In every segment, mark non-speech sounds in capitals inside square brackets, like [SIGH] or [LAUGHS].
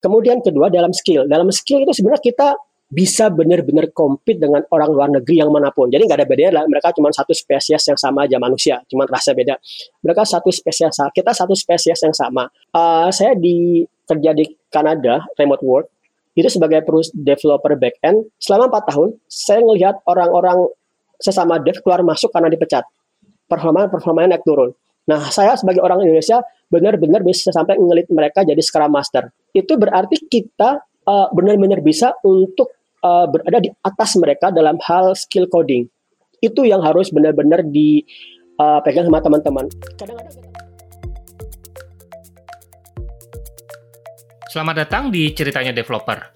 Kemudian kedua dalam skill. Dalam skill itu sebenarnya kita bisa benar-benar compete dengan orang luar negeri yang mana pun. Jadi nggak ada bedanya lah. Mereka cuma satu spesies yang sama aja manusia, cuma rasa beda. Mereka satu spesies, kita satu spesies yang sama. Uh, saya di kerja di Kanada, remote work, itu sebagai perusahaan developer backend selama empat tahun. Saya melihat orang-orang sesama dev keluar masuk karena dipecat. Performa performanya naik turun. Nah, saya sebagai orang Indonesia benar-benar bisa sampai ngelit mereka jadi Scrum Master. Itu berarti kita uh, benar-benar bisa untuk uh, berada di atas mereka dalam hal skill coding. Itu yang harus benar-benar dipegang uh, sama teman-teman. Selamat datang di Ceritanya Developer,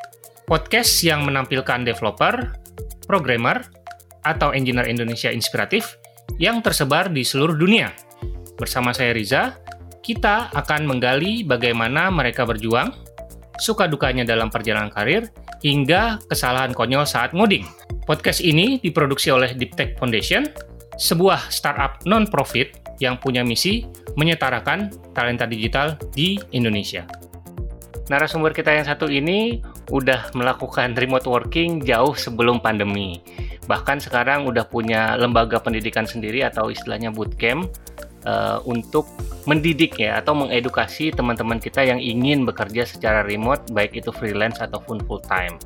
podcast yang menampilkan developer, programmer, atau engineer Indonesia inspiratif yang tersebar di seluruh dunia. Bersama saya Riza, kita akan menggali bagaimana mereka berjuang, suka dukanya dalam perjalanan karir, hingga kesalahan konyol saat ngoding. Podcast ini diproduksi oleh Deep Tech Foundation, sebuah startup non-profit yang punya misi menyetarakan talenta digital di Indonesia. Narasumber kita yang satu ini udah melakukan remote working jauh sebelum pandemi. Bahkan sekarang udah punya lembaga pendidikan sendiri atau istilahnya bootcamp uh, untuk mendidik ya atau mengedukasi teman-teman kita yang ingin bekerja secara remote baik itu freelance ataupun full time.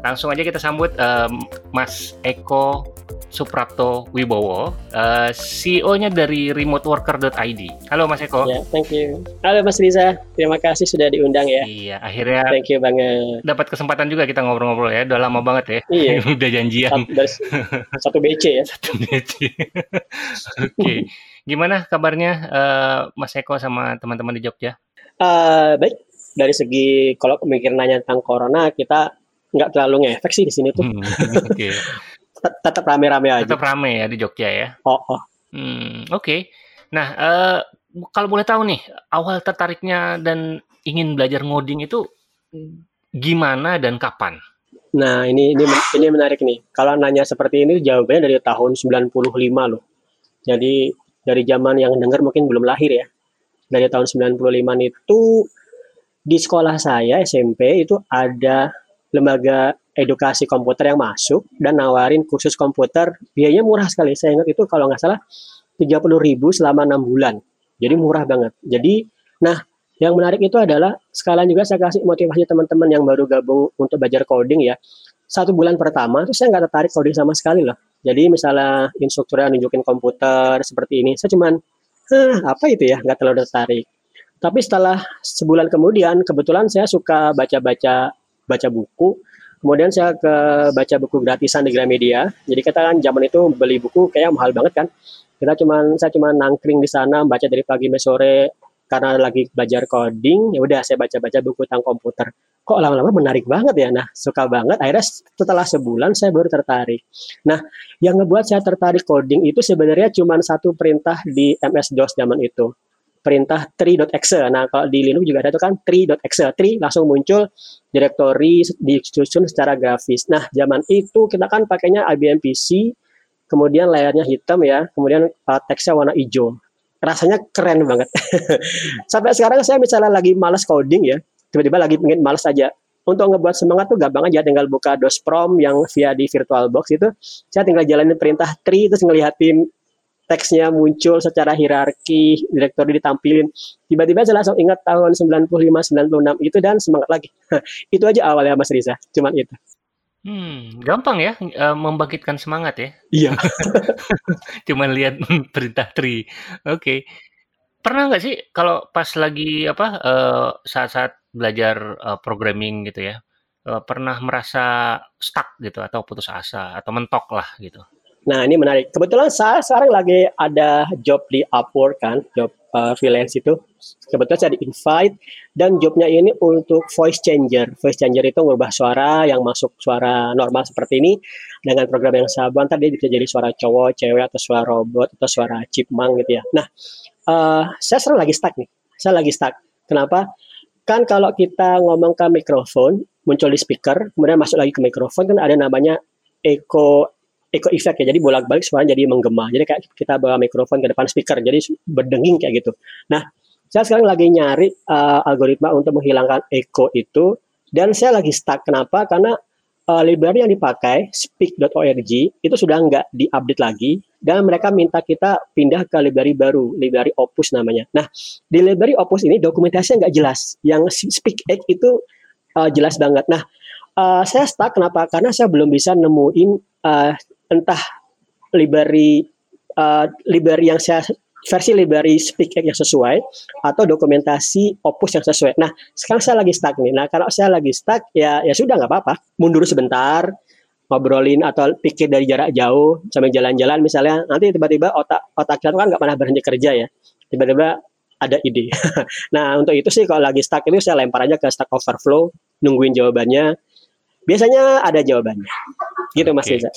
Langsung aja kita sambut um, Mas Eko Suprapto Wibowo, uh, CEO-nya dari remoteworker.id. Halo Mas Eko. Ya, thank you. Halo Mas Riza, terima kasih sudah diundang ya. Iya, akhirnya. Thank you banget. Dapat kesempatan juga kita ngobrol-ngobrol ya, udah lama banget ya. Iya. [LAUGHS] udah janjian. Satu, dari, satu BC ya. [LAUGHS] Satu BC. [LAUGHS] Oke. okay. Gimana kabarnya uh, Mas Eko sama teman-teman di Jogja? Uh, baik. Dari segi kalau mikir nanya tentang corona, kita nggak terlalu ngefek sih di sini tuh. Hmm, okay. [LAUGHS] Tetap rame-rame aja. Tetap rame ya di Jogja ya. Oh, oh. Hmm, Oke. Okay. Nah, uh, kalau boleh tahu nih, awal tertariknya dan ingin belajar ngoding itu gimana dan kapan? Nah, ini ini ini menarik nih. Kalau nanya seperti ini jawabannya dari tahun 95 loh. Jadi dari zaman yang dengar mungkin belum lahir ya. Dari tahun 95 itu di sekolah saya SMP itu ada lembaga edukasi komputer yang masuk dan nawarin kursus komputer biayanya murah sekali. Saya ingat itu kalau nggak salah 30 ribu selama enam bulan. Jadi murah banget. Jadi, nah yang menarik itu adalah sekalian juga saya kasih motivasi teman-teman yang baru gabung untuk belajar coding ya. Satu bulan pertama itu saya nggak tertarik coding sama sekali loh. Jadi misalnya instrukturnya nunjukin komputer seperti ini, saya cuman, Hah, apa itu ya, nggak terlalu tertarik. Tapi setelah sebulan kemudian, kebetulan saya suka baca-baca baca buku. Kemudian saya ke baca buku gratisan di Gramedia. Jadi kita kan zaman itu beli buku kayak mahal banget kan. Kita cuman saya cuma nangkring di sana baca dari pagi sampai sore karena lagi belajar coding. Ya udah saya baca-baca buku tentang komputer kok lama-lama menarik banget ya. Nah, suka banget. Akhirnya setelah sebulan saya baru tertarik. Nah, yang ngebuat saya tertarik coding itu sebenarnya cuma satu perintah di MS-DOS zaman itu. Perintah tree.exe. Nah, kalau di Linux juga ada itu kan tree.exe. Tree langsung muncul direktori disusun secara grafis. Nah, zaman itu kita kan pakainya IBM PC, kemudian layarnya hitam ya, kemudian uh, teksnya warna hijau rasanya keren banget. [LAUGHS] Sampai sekarang saya misalnya lagi malas coding ya, tiba-tiba lagi pengen males aja. Untuk ngebuat semangat tuh gampang aja tinggal buka DOSPROM yang via di VirtualBox itu. Saya tinggal jalanin perintah tree terus ngelihatin teksnya muncul secara hierarki direktori ditampilin. Tiba-tiba saya langsung ingat tahun 95 96 itu dan semangat lagi. [LAUGHS] Itu aja awalnya Mas Riza. Cuman itu Hmm, gampang ya uh, membangkitkan semangat ya. Iya. [LAUGHS] Cuman lihat [LAUGHS] perintah tree. Oke. Okay. Pernah nggak sih kalau pas lagi apa uh, saat-saat belajar uh, programming gitu ya, uh, pernah merasa stuck gitu atau putus asa atau mentok lah gitu? Nah ini menarik. Kebetulan saya sekarang lagi ada job di Upwork kan, job uh, freelance itu. Kebetulan saya di invite dan jobnya ini untuk voice changer. Voice changer itu mengubah suara yang masuk suara normal seperti ini dengan program yang sama. Tadi bisa jadi suara cowok, cewek atau suara robot atau suara chipmunk gitu ya. Nah, uh, saya sekarang lagi stuck nih. Saya lagi stuck. Kenapa? kan kalau kita ngomong ke mikrofon muncul di speaker kemudian masuk lagi ke mikrofon kan ada namanya echo echo effect ya jadi bolak-balik suara jadi menggema jadi kayak kita bawa mikrofon ke depan speaker jadi berdenging kayak gitu nah Saya sekarang lagi nyari uh, algoritma untuk menghilangkan echo itu dan saya lagi stuck. Kenapa? Karena uh, library yang dipakai speak.org itu sudah nggak diupdate lagi dan mereka minta kita pindah ke library baru, library Opus namanya. Nah, di library Opus ini dokumentasinya nggak jelas. Yang Speak itu uh, jelas banget. Nah, uh, saya stuck kenapa? Karena saya belum bisa nemuin uh, entah library uh, library yang saya versi library Speak yang sesuai atau dokumentasi Opus yang sesuai. Nah, sekarang saya lagi stuck nih. Nah, kalau saya lagi stuck ya ya sudah nggak apa-apa. Mundur sebentar, ngobrolin atau pikir dari jarak jauh sambil jalan-jalan. Misalnya nanti tiba-tiba otak otak kita kan nggak pernah berhenti kerja ya. Tiba-tiba ada ide. [LAUGHS] Nah untuk itu sih kalau lagi stuck itu saya lempar aja ke Stack Overflow nungguin jawabannya. Biasanya ada jawabannya. Gitu Mas Riza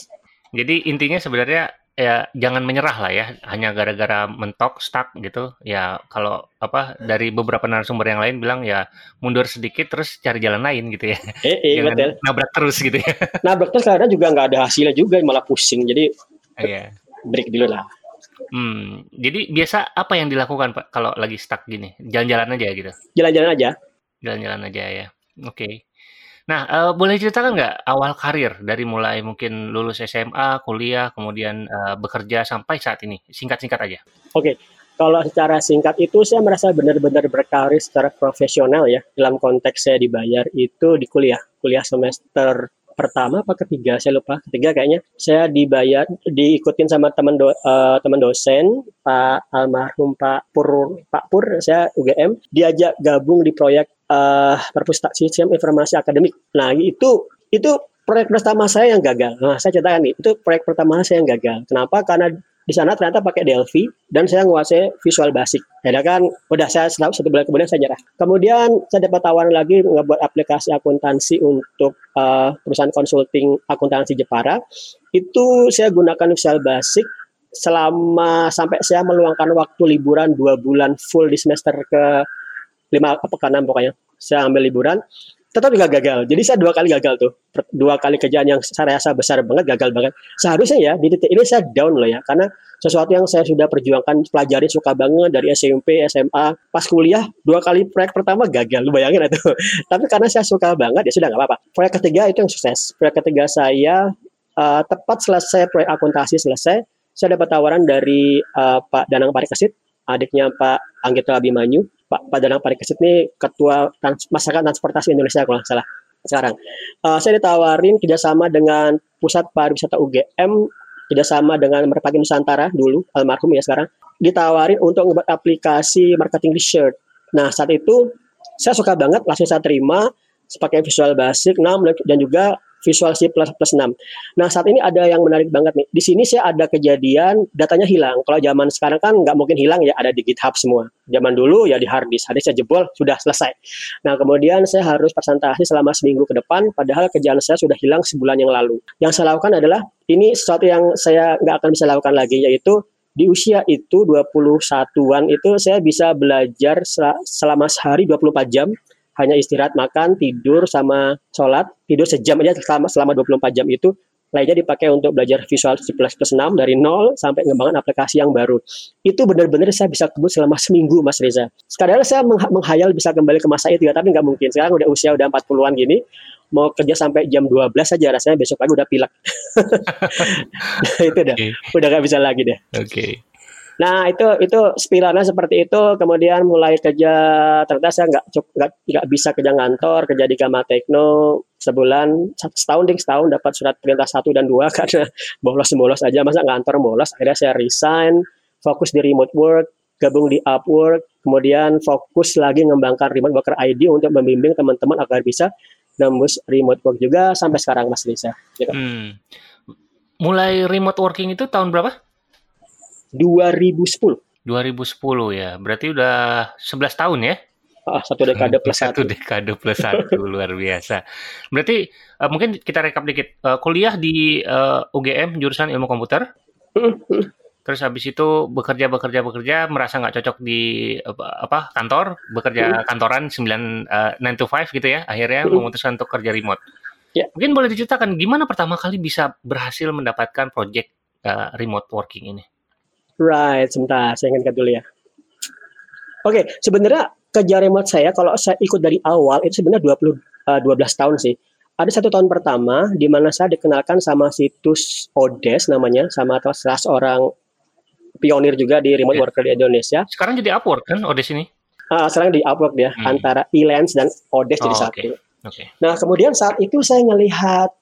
jadi intinya sebenarnya ya jangan menyerah lah ya. Hanya gara-gara mentok stuck gitu ya kalau apa dari beberapa narasumber yang lain bilang ya mundur sedikit terus cari jalan lain gitu ya. Eh, eh, jangan betul. nabrak terus gitu ya. Nabrak terus karena juga nggak ada hasilnya juga malah pusing. Jadi iya. break dulu lah. Hmm jadi biasa apa yang dilakukan pak kalau lagi stuck gini? Jalan-jalan aja gitu? Jalan-jalan aja. Jalan-jalan aja ya. Oke. okay. Nah, uh, boleh ceritakan nggak awal karir dari mulai mungkin lulus SMA, kuliah, kemudian uh, bekerja sampai saat ini? Singkat-singkat aja. Oke, kalau secara singkat itu saya merasa benar-benar berkarir secara profesional ya. Dalam konteks saya dibayar itu di kuliah, kuliah semester pertama apa ketiga saya lupa ketiga kayaknya saya dibayar diikutin sama teman do, uh, teman dosen Pak almarhum Pak Pur Pak Pur saya UGM diajak gabung di proyek uh, perpustakaan sistem informasi akademik. Nah itu itu proyek pertama saya yang gagal. Nah saya ceritakan nih itu proyek pertama saya yang gagal. Kenapa? Karena di sana ternyata pakai Delphi dan saya menguasai Visual Basic. Ya kan, udah saya satu bulan kemudian saya nyerah. Kemudian saya dapat tawaran lagi ngebuat aplikasi akuntansi untuk uh, perusahaan konsulting akuntansi Jepara. Itu saya gunakan Visual Basic selama sampai saya meluangkan waktu liburan dua bulan full di semester ke lima apa ke pokoknya saya ambil liburan tetap juga gagal. Jadi saya dua kali gagal tuh. Dua kali kerjaan yang saya rasa besar banget, gagal banget. Seharusnya ya, di titik ini saya down loh ya. Karena sesuatu yang saya sudah perjuangkan, pelajari suka banget dari SMP, SMA. Pas kuliah, dua kali proyek pertama gagal. Lu bayangin itu. [LAUGHS] Tapi karena saya suka banget, ya sudah nggak apa-apa. Proyek ketiga itu yang sukses. Proyek ketiga saya, uh, tepat selesai proyek akuntansi selesai, saya dapat tawaran dari uh, Pak Danang Parikesit, adiknya Pak Anggito Abimanyu Pak Pak Parikesit ini ketua trans, masyarakat transportasi Indonesia kalau nggak salah sekarang. Uh, saya ditawarin kerjasama dengan pusat pariwisata UGM, kerjasama dengan Merpati Nusantara dulu almarhum ya sekarang, ditawarin untuk membuat aplikasi marketing research. Nah saat itu saya suka banget, langsung saya terima sebagai Visual Basic 6 dan juga Visual C++ 6. Nah, saat ini ada yang menarik banget nih. Di sini saya ada kejadian datanya hilang. Kalau zaman sekarang kan nggak mungkin hilang ya, ada di GitHub semua. Zaman dulu ya di hard disk. Hard saya jebol, sudah selesai. Nah, kemudian saya harus presentasi selama seminggu ke depan, padahal kerjaan saya sudah hilang sebulan yang lalu. Yang saya lakukan adalah, ini sesuatu yang saya nggak akan bisa lakukan lagi, yaitu di usia itu 21-an itu saya bisa belajar selama sehari 24 jam hanya istirahat makan tidur sama sholat tidur sejam aja selama selama 24 jam itu lainnya dipakai untuk belajar Visual C++ 6 dari nol sampai mengembangkan aplikasi yang baru. Itu benar-benar saya bisa kebut selama seminggu, Mas Reza. Sekarang saya meng menghayal bisa kembali ke masa itu ya, tapi nggak mungkin. Sekarang udah usia udah 40-an gini, mau kerja sampai jam 12 saja rasanya besok pagi udah pilek. [LAUGHS] itu dah. Okay. Udah nggak bisa lagi deh. Oke. Okay. Nah itu itu spiralnya seperti itu. Kemudian mulai kerja ternyata saya nggak nggak nggak bisa kerja ngantor, kerja di Gama Tekno sebulan setahun ding setahun dapat surat perintah satu dan dua [LAUGHS] karena bolos bolos aja masa ngantor bolos. Akhirnya saya resign, fokus di remote work, gabung di Upwork, kemudian fokus lagi mengembangkan remote worker ID untuk membimbing teman-teman agar bisa nembus remote work juga sampai sekarang Mas Lisa. Gitu. Hmm. Mulai remote working itu tahun berapa? 2010. 2010 ya, berarti udah 11 tahun ya? Ah, satu dekade plus satu. Satu dekade plus satu, [LAUGHS] luar biasa. Berarti uh, mungkin kita rekap dikit. Uh, kuliah di uh, eh, UGM jurusan ilmu komputer. Terus habis itu bekerja bekerja bekerja merasa nggak cocok di apa, apa kantor bekerja kantoran 9 uh, 9 to 5 gitu ya akhirnya memutuskan untuk kerja remote. Yeah. Mungkin boleh diceritakan gimana pertama kali bisa berhasil mendapatkan project uh, remote working ini? Right, sebentar, saya ingatkan dulu ya. Oke, sebenarnya kerja remote saya kalau saya ikut dari awal itu sebenarnya 20 uh, 12 tahun sih. Ada satu tahun pertama di mana saya dikenalkan sama situs Odes namanya sama salah seorang pionir juga di remote yeah. worker di Indonesia. Sekarang jadi Upwork kan Odes ini? Uh, sekarang di Upwork dia hmm. antara Elance dan Odes oh, jadi satu. Okay. Okay. Nah kemudian saat itu saya ngelihat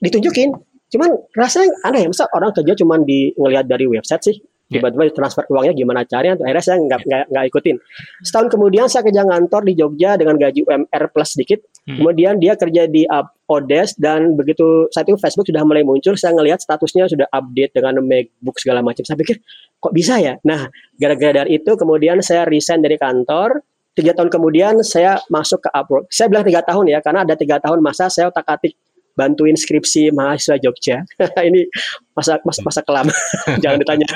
ditunjukin, cuman rasanya aneh ya, masa orang kerja cuman di ngelihat dari website sih. Tiba-tiba transfer uangnya gimana caranya akhirnya saya nggak yeah. nggak ikutin. Setahun kemudian saya kerja ngantor di Jogja dengan gaji UMR plus sedikit. Hmm. kemudian dia kerja di uh, Odes dan begitu saat itu Facebook sudah mulai muncul saya ngelihat statusnya sudah update dengan MacBook segala macam. Saya pikir kok bisa ya? Nah gara-gara dari itu kemudian saya resign dari kantor. Tiga tahun kemudian saya masuk ke Upwork. Saya bilang tiga tahun ya karena ada tiga tahun masa saya otak atik bantuin skripsi mahasiswa Jogja. [LAUGHS] ini masa masa, masa kelam, [LAUGHS] jangan ditanya.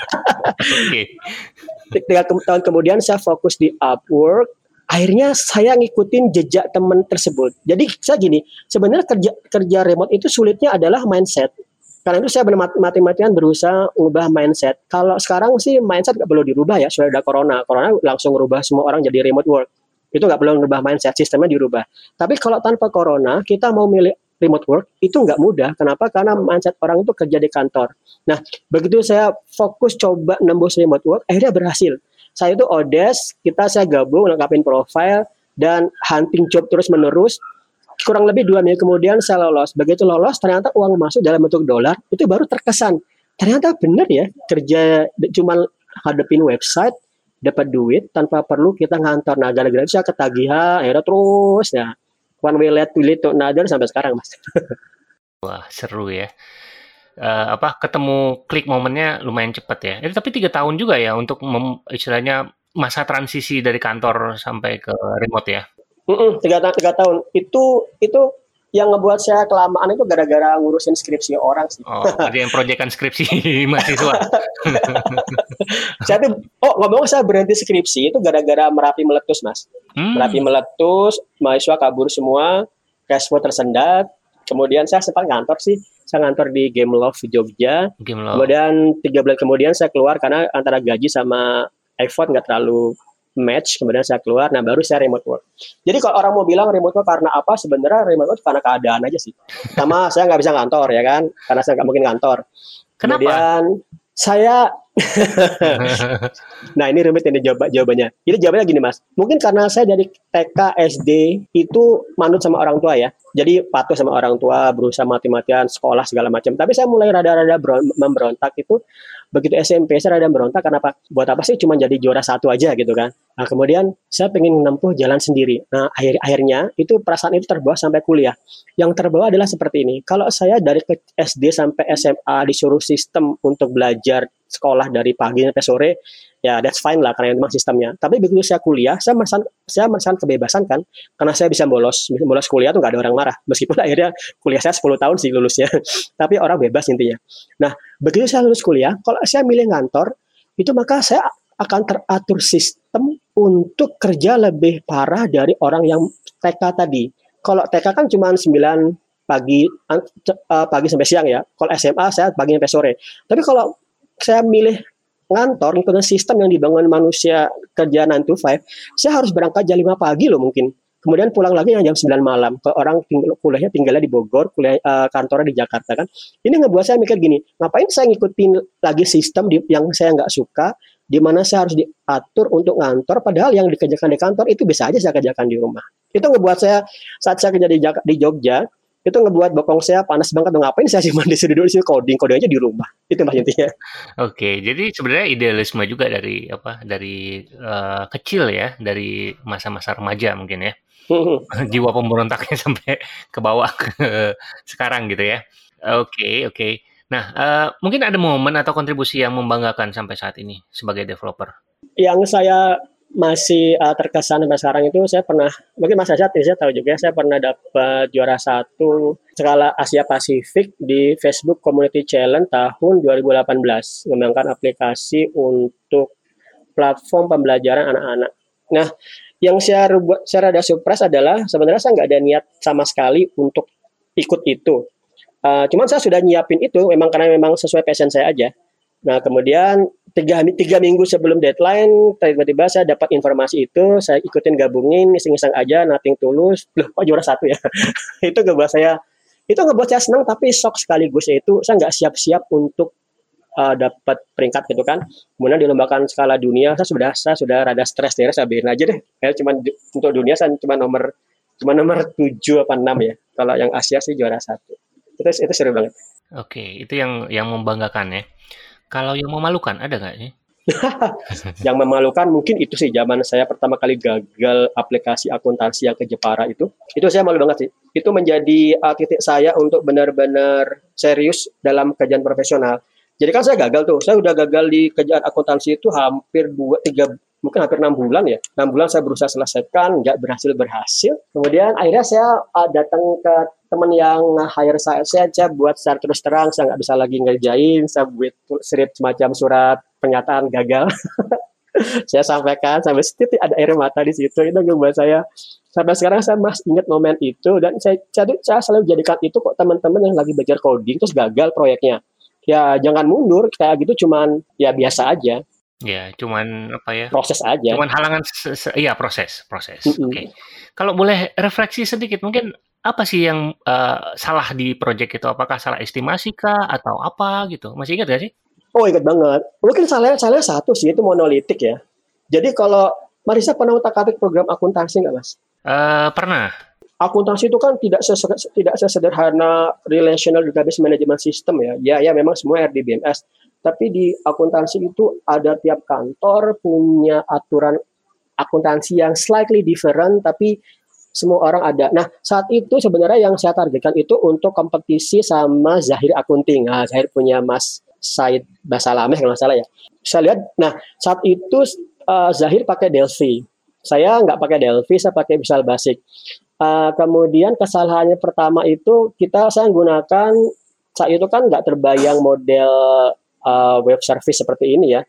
Tiga ke tahun kemudian saya fokus di Upwork. Akhirnya saya ngikutin jejak teman tersebut. Jadi saya gini, sebenarnya kerja kerja remote itu sulitnya adalah mindset. Karena itu saya mati-matian berusaha mengubah mindset. Kalau sekarang sih mindset nggak perlu dirubah ya, sudah ada corona. Corona langsung merubah semua orang jadi remote work. Itu nggak perlu merubah mindset, sistemnya dirubah. Tapi kalau tanpa corona, kita mau milih remote work itu nggak mudah. Kenapa? Karena mindset orang itu kerja di kantor. Nah, begitu saya fokus coba nembus remote work, akhirnya berhasil. Saya itu Odes, kita saya gabung lengkapin profile dan hunting job terus menerus. Kurang lebih dua minggu kemudian saya lolos. Begitu lolos, ternyata uang masuk dalam bentuk dolar. Itu baru terkesan. Ternyata benar ya kerja cuma hadapin website dapat duit tanpa perlu kita ngantor. Nah, gara-gara itu saya ketagihan, akhirnya terus ya one way led to lead to another sampai sekarang mas. [LAUGHS] Wah seru ya. Uh, apa ketemu klik momennya lumayan cepet ya. Eh, tapi tiga tahun juga ya untuk mem, istilahnya masa transisi dari kantor sampai ke remote ya. Mm -mm, tiga, tiga tahun itu itu yang ngebuat saya kelamaan itu gara-gara ngurusin skripsi orang sih. Oh, ada yang proyekan skripsi [LAUGHS] mahasiswa. [LAUGHS] saya tuh, oh ngomong saya berhenti skripsi itu gara-gara merapi meletus mas. Hmm. Merapi meletus, mahasiswa kabur semua, cash flow tersendat. Kemudian saya sempat ngantor sih, saya ngantor di Game Love Jogja. Game Love. Kemudian tiga bulan kemudian saya keluar karena antara gaji sama effort nggak terlalu match, kemudian saya keluar, nah baru saya remote work. Jadi kalau orang mau bilang remote work karena apa, sebenarnya remote work karena keadaan aja sih. Sama [LAUGHS] saya nggak bisa kantor ya kan, karena saya nggak mungkin kantor. Kenapa? Kemudian saya [LAUGHS] nah ini rumit ini jawab jawabannya. Jadi jawabannya gini mas, mungkin karena saya dari TK SD itu manut sama orang tua ya. Jadi patuh sama orang tua, berusaha mati-matian, sekolah segala macam. Tapi saya mulai rada-rada memberontak itu begitu SMP saya rada berontak karena apa? Buat apa sih cuma jadi juara satu aja gitu kan? Nah kemudian saya pengen menempuh jalan sendiri. Nah akhir akhirnya itu perasaan itu terbawa sampai kuliah. Yang terbawa adalah seperti ini. Kalau saya dari SD sampai SMA disuruh sistem untuk belajar sekolah dari pagi sampai sore, ya that's fine lah karena memang sistemnya. Tapi begitu saya kuliah, saya merasakan saya merasakan kebebasan kan, karena saya bisa bolos, bolos kuliah tuh nggak ada orang marah. [LAUGHS] Meskipun akhirnya kuliah saya 10 tahun sih lulusnya, [LAUGHS] tapi orang bebas intinya. Nah, begitu saya lulus kuliah, kalau saya milih ngantor, itu maka saya akan teratur sistem untuk kerja lebih parah dari orang yang TK tadi. Kalau TK kan cuma 9 pagi uh, pagi sampai siang ya. Kalau SMA saya pagi sampai sore. Tapi kalau saya milih ngantor ngikutin sistem yang dibangun manusia kerja 9 to 5, saya harus berangkat jam 5 pagi loh mungkin. Kemudian pulang lagi yang jam 9 malam. Ke orang tinggal, kuliahnya tinggalnya di Bogor, kuliah uh, kantornya di Jakarta kan. Ini ngebuat saya mikir gini, ngapain saya ngikutin lagi sistem di, yang saya nggak suka, di mana saya harus diatur untuk ngantor, padahal yang dikerjakan di kantor itu bisa aja saya kerjakan di rumah. Itu ngebuat saya saat saya kerja di, di Jogja, itu ngebuat bokong saya panas banget. Tuh ngapain saya simpan di studio di sini coding. Coding aja di rumah. [LAUGHS] Itu mas intinya oke jadi sebenarnya idealisme juga dari apa dari uh, kecil ya. Dari masa-masa remaja mungkin ya. [LAUGHS] Jiwa pemberontaknya [LAUGHS] sampai ke bawah ke sekarang gitu ya. Oke okay, oke. Okay. nah uh, mungkin ada momen atau kontribusi yang membanggakan sampai saat ini sebagai developer? Yang saya masih uh, terkesan sampai sekarang itu saya pernah mungkin Mas Asyad saya tahu juga saya pernah dapat juara satu skala Asia Pasifik di Facebook Community Challenge tahun 2018 mengembangkan aplikasi untuk platform pembelajaran anak-anak. Nah, yang saya buat saya rada surprise adalah sebenarnya saya nggak ada niat sama sekali untuk ikut itu. Uh, cuman saya sudah nyiapin itu memang karena memang sesuai passion saya aja. Nah kemudian tiga, tiga minggu sebelum deadline tiba-tiba saya dapat informasi itu saya ikutin gabungin iseng-iseng aja nothing tulus. Loh kok juara satu ya? [LAUGHS] Itu ngebuat saya itu ngebuat saya senang tapi shock sekaligus itu saya nggak siap-siap untuk uh, dapat peringkat gitu kan. Kemudian dilombakan skala dunia saya sudah saya sudah rada stres deh saya biarin aja deh. Ya cuma untuk dunia saya cuma nomor cuma nomor tujuh apa enam ya. Kalau yang Asia sih juara satu. Itu itu seru banget. Oke itu yang yang membanggakan ya kalau yang memalukan ada nggak sih? [LAUGHS] yang memalukan mungkin itu sih zaman saya pertama kali gagal aplikasi akuntansi yang ke Jepara itu. Itu saya malu banget sih. Itu menjadi uh, titik saya untuk benar-benar serius dalam kerjaan profesional. Jadi kan saya gagal tuh. Saya udah gagal di kerjaan akuntansi itu hampir dua tiga mungkin hampir enam bulan ya. Enam bulan saya berusaha selesaikan, nggak berhasil berhasil. Kemudian akhirnya saya uh, datang ke teman yang hire saya, saya, saya buat secara terus terang, saya nggak bisa lagi ngerjain, saya buat script semacam surat pernyataan gagal. [LAUGHS] saya sampaikan sampai setitik ada air mata di situ itu membuat saya sampai sekarang saya masih ingat momen itu dan saya jadi saya selalu jadikan itu kok teman-teman yang lagi belajar coding terus gagal proyeknya ya jangan mundur kayak gitu cuman ya biasa aja Ya, cuman apa ya? Proses aja. Cuman halangan, iya proses, proses. Mm -hmm. Oke. Okay. Kalau boleh refleksi sedikit, mungkin apa sih yang uh, salah di project itu? Apakah salah estimasi kah atau apa gitu? Masih ingat gak sih? Oh ingat banget. Mungkin salahnya salah satu sih itu monolitik ya. Jadi kalau Marisa pernah utak atik program akuntansi nggak mas? Uh, pernah. Akuntansi itu kan tidak ses tidak sesederhana relational database management system ya. Ya ya memang semua RDBMS tapi di akuntansi itu ada tiap kantor punya aturan akuntansi yang slightly different tapi semua orang ada. Nah, saat itu sebenarnya yang saya targetkan itu untuk kompetisi sama Zahir Akunting. Nah, Zahir punya Mas Said Basalameh kalau salah ya. Saya lihat, nah saat itu uh, Zahir pakai Delphi. Saya nggak pakai Delphi, saya pakai Visual Basic. Uh, kemudian kesalahannya pertama itu kita saya menggunakan saat itu kan nggak terbayang model uh, web service seperti ini ya.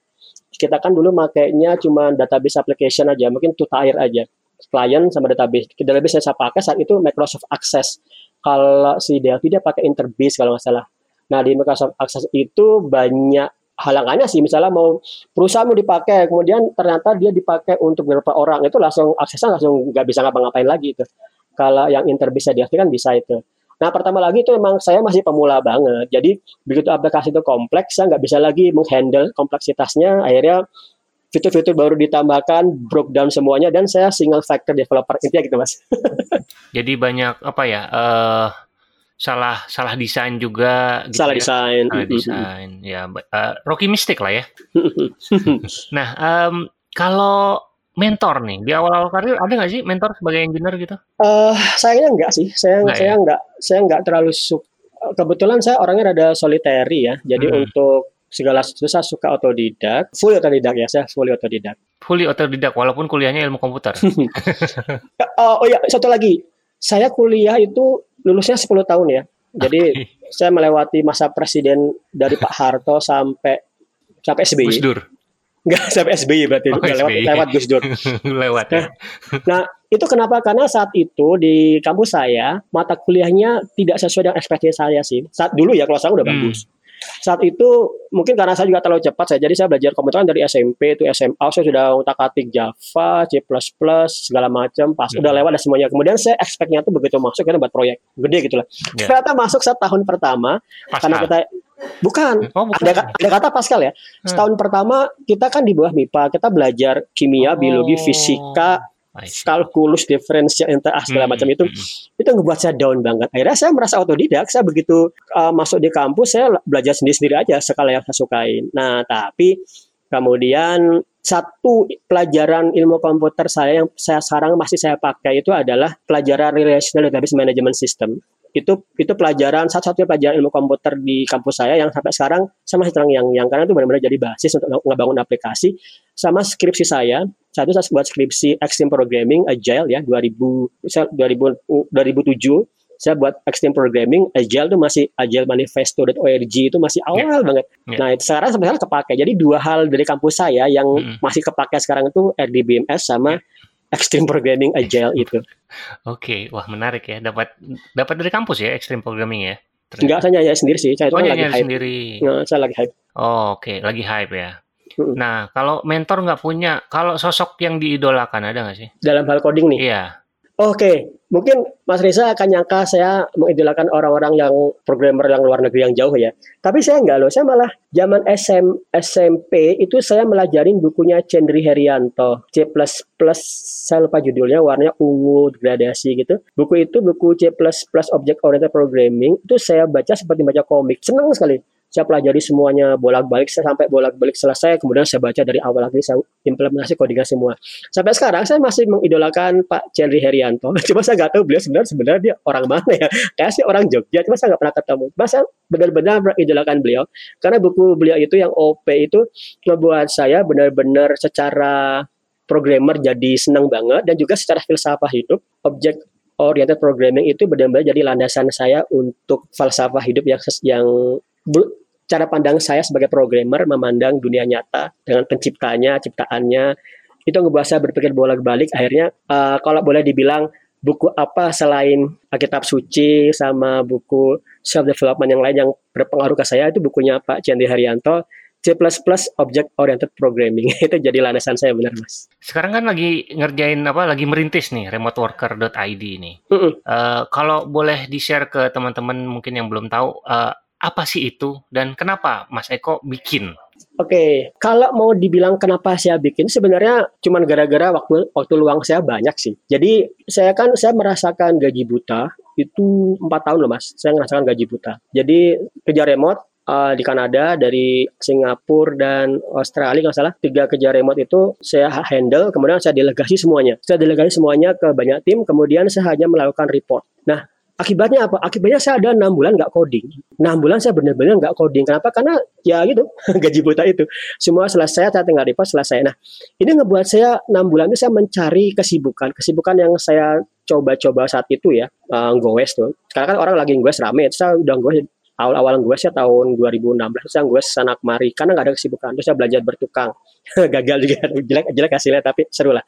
Kita kan dulu makainya cuma database application aja, mungkin to tier aja. Client sama database. Database yang saya pakai saat itu Microsoft Access. Kalau si Delphi dia pakai Interbase kalau nggak salah. Nah di Microsoft Access itu banyak halangannya sih misalnya mau perusahaan mau dipakai kemudian ternyata dia dipakai untuk beberapa orang itu langsung aksesnya langsung nggak bisa ngapa-ngapain lagi itu kalau yang interbase dia kan bisa itu Nah, pertama lagi itu memang saya masih pemula banget. Jadi, begitu aplikasi itu kompleks, saya nggak bisa lagi menghandle kompleksitasnya. Akhirnya, fitur-fitur baru ditambahkan, broke down semuanya, dan saya single factor developer. Intinya gitu, Mas. [LAUGHS] Jadi, banyak apa ya, uh, salah salah desain juga. Gitu salah ya? desain. Salah desain, ya. Uh, Rocky Mystic lah ya. [LAUGHS] nah, um, kalau mentor nih di awal-awal karir ada nggak sih mentor sebagai engineer gitu? Uh, sayangnya enggak sih, saya enggak, saya ya? enggak saya enggak terlalu suka. Kebetulan saya orangnya rada solitary ya, jadi hmm. untuk segala sesuatu saya suka otodidak, full otodidak ya, saya fully otodidak. Fully otodidak walaupun kuliahnya ilmu komputer. [LAUGHS] oh, oh ya, satu lagi. Saya kuliah itu lulusnya 10 tahun ya. Jadi okay. saya melewati masa presiden dari Pak Harto sampai sampai SBY. Enggak sampai SBY berarti oh, lewat lewat Gus Dur. [LAUGHS] lewat ya. Nah, itu kenapa? Karena saat itu di kampus saya mata kuliahnya tidak sesuai dengan ekspektasi saya sih. Saat dulu ya kalau saya udah hmm. bagus. Saat itu mungkin karena saya juga terlalu cepat saya jadi saya belajar komputer dari SMP itu SMA saya sudah utak-atik Java, C++ segala macam pas hmm. udah lewat dan semuanya. Kemudian saya expectnya tuh begitu masuk kita buat proyek gede gitu lah. Yeah. Ternyata masuk saat tahun pertama Pascal. karena kita Bukan. Oh, bukan. Ada, ada kata Pascal ya. Hmm. Setahun pertama kita kan di bawah MIPA, kita belajar kimia, oh. biologi, fisika, kalkulus, diferensial, integrasi segala hmm. macam itu. Hmm. Itu ngebuat saya down banget. Akhirnya saya merasa otodidak. Saya begitu uh, masuk di kampus, saya belajar sendiri-sendiri aja sekala yang saya sukain. Nah, tapi kemudian satu pelajaran ilmu komputer saya yang saya sekarang masih saya pakai itu adalah pelajaran relational database management system itu itu pelajaran satu-satunya pelajaran ilmu komputer di kampus saya yang sampai sekarang saya masih terang yang yang karena itu benar-benar jadi basis untuk ngebangun aplikasi sama skripsi saya satu saya buat skripsi Extreme Programming Agile ya 2000 2000 2007 saya buat Extreme Programming Agile itu masih Agile Manifesto.org itu masih awal yeah. banget. Yeah. Nah, itu sekarang sebenarnya kepake. Jadi dua hal dari kampus saya yang mm -hmm. masih kepake sekarang itu RDBMS sama yeah Extreme Programming Agile itu. Oke, wah menarik ya. Dapat dapat dari kampus ya Extreme Programming ya. ternyata. Enggak, saya nyanyi sendiri sih. Saya Oh, kan lagi nyanyi hype. sendiri. Nah, saya lagi hype. Oh, oke, lagi hype ya. Nah, kalau mentor nggak punya, kalau sosok yang diidolakan ada nggak sih? Dalam hal coding nih. Iya. Oke, mungkin Mas Reza akan nyangka saya mengidolakan orang-orang yang programmer yang luar negeri yang jauh ya. Tapi saya enggak loh, saya malah zaman SM, SMP itu saya melajarin bukunya Cendri Herianto, C++, saya lupa judulnya, warnanya ungu, gradasi gitu. Buku itu buku C++ Object Oriented Programming, itu saya baca seperti baca komik, senang sekali. Saya pelajari semuanya bolak-balik saya sampai bolak-balik selesai, kemudian saya baca dari awal lagi, saya implementasi codingnya semua. Sampai sekarang saya masih mengidolakan Pak Cendri Herianto. [LAUGHS] Cuma saya nggak tahu beliau sebenarnya sebenarnya dia orang mana ya. Kayak sih orang Jogja, cuma saya nggak pernah ketemu. Cuma saya benar-benar mengidolakan beliau karena buku beliau itu yang OP itu membuat saya benar-benar secara programmer jadi senang banget dan juga secara filsafah hidup object oriented programming itu benar-benar jadi landasan saya untuk falsafah hidup yang yang cara pandang saya sebagai programmer memandang dunia nyata dengan penciptanya, ciptaannya itu ngebuat saya berpikir bolak-balik akhirnya eh, kalau boleh dibilang buku apa selain Alkitab Suci sama buku self development yang lain yang berpengaruh ke saya itu bukunya Pak Chandri Haryanto C++ Object Oriented Programming [LAUGHS] itu jadi landasan saya benar mas. Sekarang kan lagi ngerjain apa? Lagi merintis nih remoteworker.id ini. Mm-mm. Eh, kalau boleh di-share ke teman-teman mungkin yang belum tahu eh, apa sih itu dan kenapa Mas Eko bikin? Oke, kalau mau dibilang kenapa saya bikin sebenarnya cuman gara-gara waktu waktu luang saya banyak sih. Jadi saya kan saya merasakan gaji buta itu empat tahun loh mas. Saya merasakan gaji buta. Jadi kerja remote eh, di Kanada dari Singapura dan Australia nggak salah tiga kerja remote itu saya handle. Kemudian saya delegasi semuanya. Saya delegasi semuanya ke banyak tim. Kemudian saya hanya melakukan report. Nah Akibatnya apa? Akibatnya saya ada enam bulan nggak coding. Enam bulan saya benar-benar nggak coding. Kenapa? Karena ya gitu [LAUGHS] gaji buta itu. Semua selesai, saya tinggal report selesai. Nah ini ngebuat saya enam bulan itu saya mencari kesibukan. Kesibukan yang saya coba-coba saat itu ya, uh, goes tuh. Sekarang kan orang lagi goes rame. Saya udah goes awal-awal gue saya tahun 2016 terus saya gue sana kemari karena nggak ada kesibukan terus saya belajar bertukang [LAUGHS] gagal juga. Jelek jelek hasilnya tapi seru lah.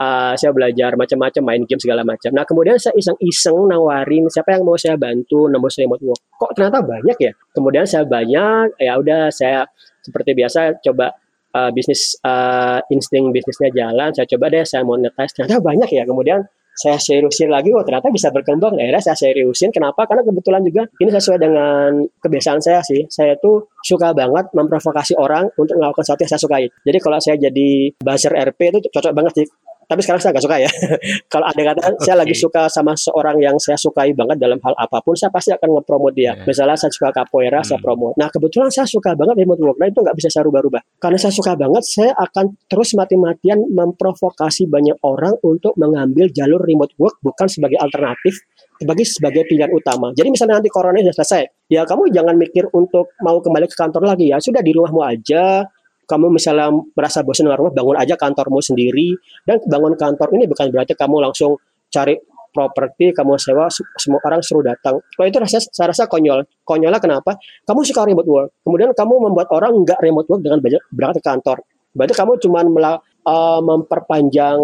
Uh, saya belajar macam-macam main game segala macam. Nah kemudian saya iseng-iseng nawarin siapa yang mau saya bantu nembus remote work kok ternyata banyak ya? Kemudian saya banyak ya udah saya seperti biasa coba uh, bisnis uh, insting bisnisnya jalan. Saya coba deh saya monetize. Ternyata banyak ya. Kemudian saya seriusin lagi, oh ternyata bisa berkembang. Akhirnya saya seriusin. Kenapa? Karena kebetulan juga ini sesuai dengan kebiasaan saya sih. Saya tuh suka banget memprovokasi orang untuk melakukan sesuatu yang saya sukai. Jadi kalau saya jadi buzzer RP itu cocok banget sih. Tapi sekarang saya nggak suka ya. [LAUGHS] kalau ada kata saya lagi suka sama seorang yang saya sukai banget dalam hal apa pun, saya pasti akan nge-promote dia. Ya. Misalnya saya suka capoeira, saya Hmm. promote. Nah kebetulan saya suka banget remote work. Nah itu nggak bisa saya rubah-rubah. Karena saya suka banget, saya akan terus mati-matian memprovokasi banyak orang untuk mengambil jalur remote work bukan sebagai alternatif, sebagai sebagai pilihan utama. Jadi misalnya nanti corona sudah selesai, ya kamu jangan mikir untuk mau kembali ke kantor lagi ya. Sudah di rumahmu aja. Kamu misalnya merasa bosan dengan rumah, bangun aja kantormu sendiri. Dan bangun kantor ini bukan berarti kamu langsung cari properti, kamu sewa, se- semua orang suruh datang. Kalau itu rasa, saya rasa konyol. Konyolnya kenapa? Kamu suka remote work. Kemudian kamu membuat orang nggak remote work dengan berangkat ke kantor. Berarti kamu cuma mela- eh, memperpanjang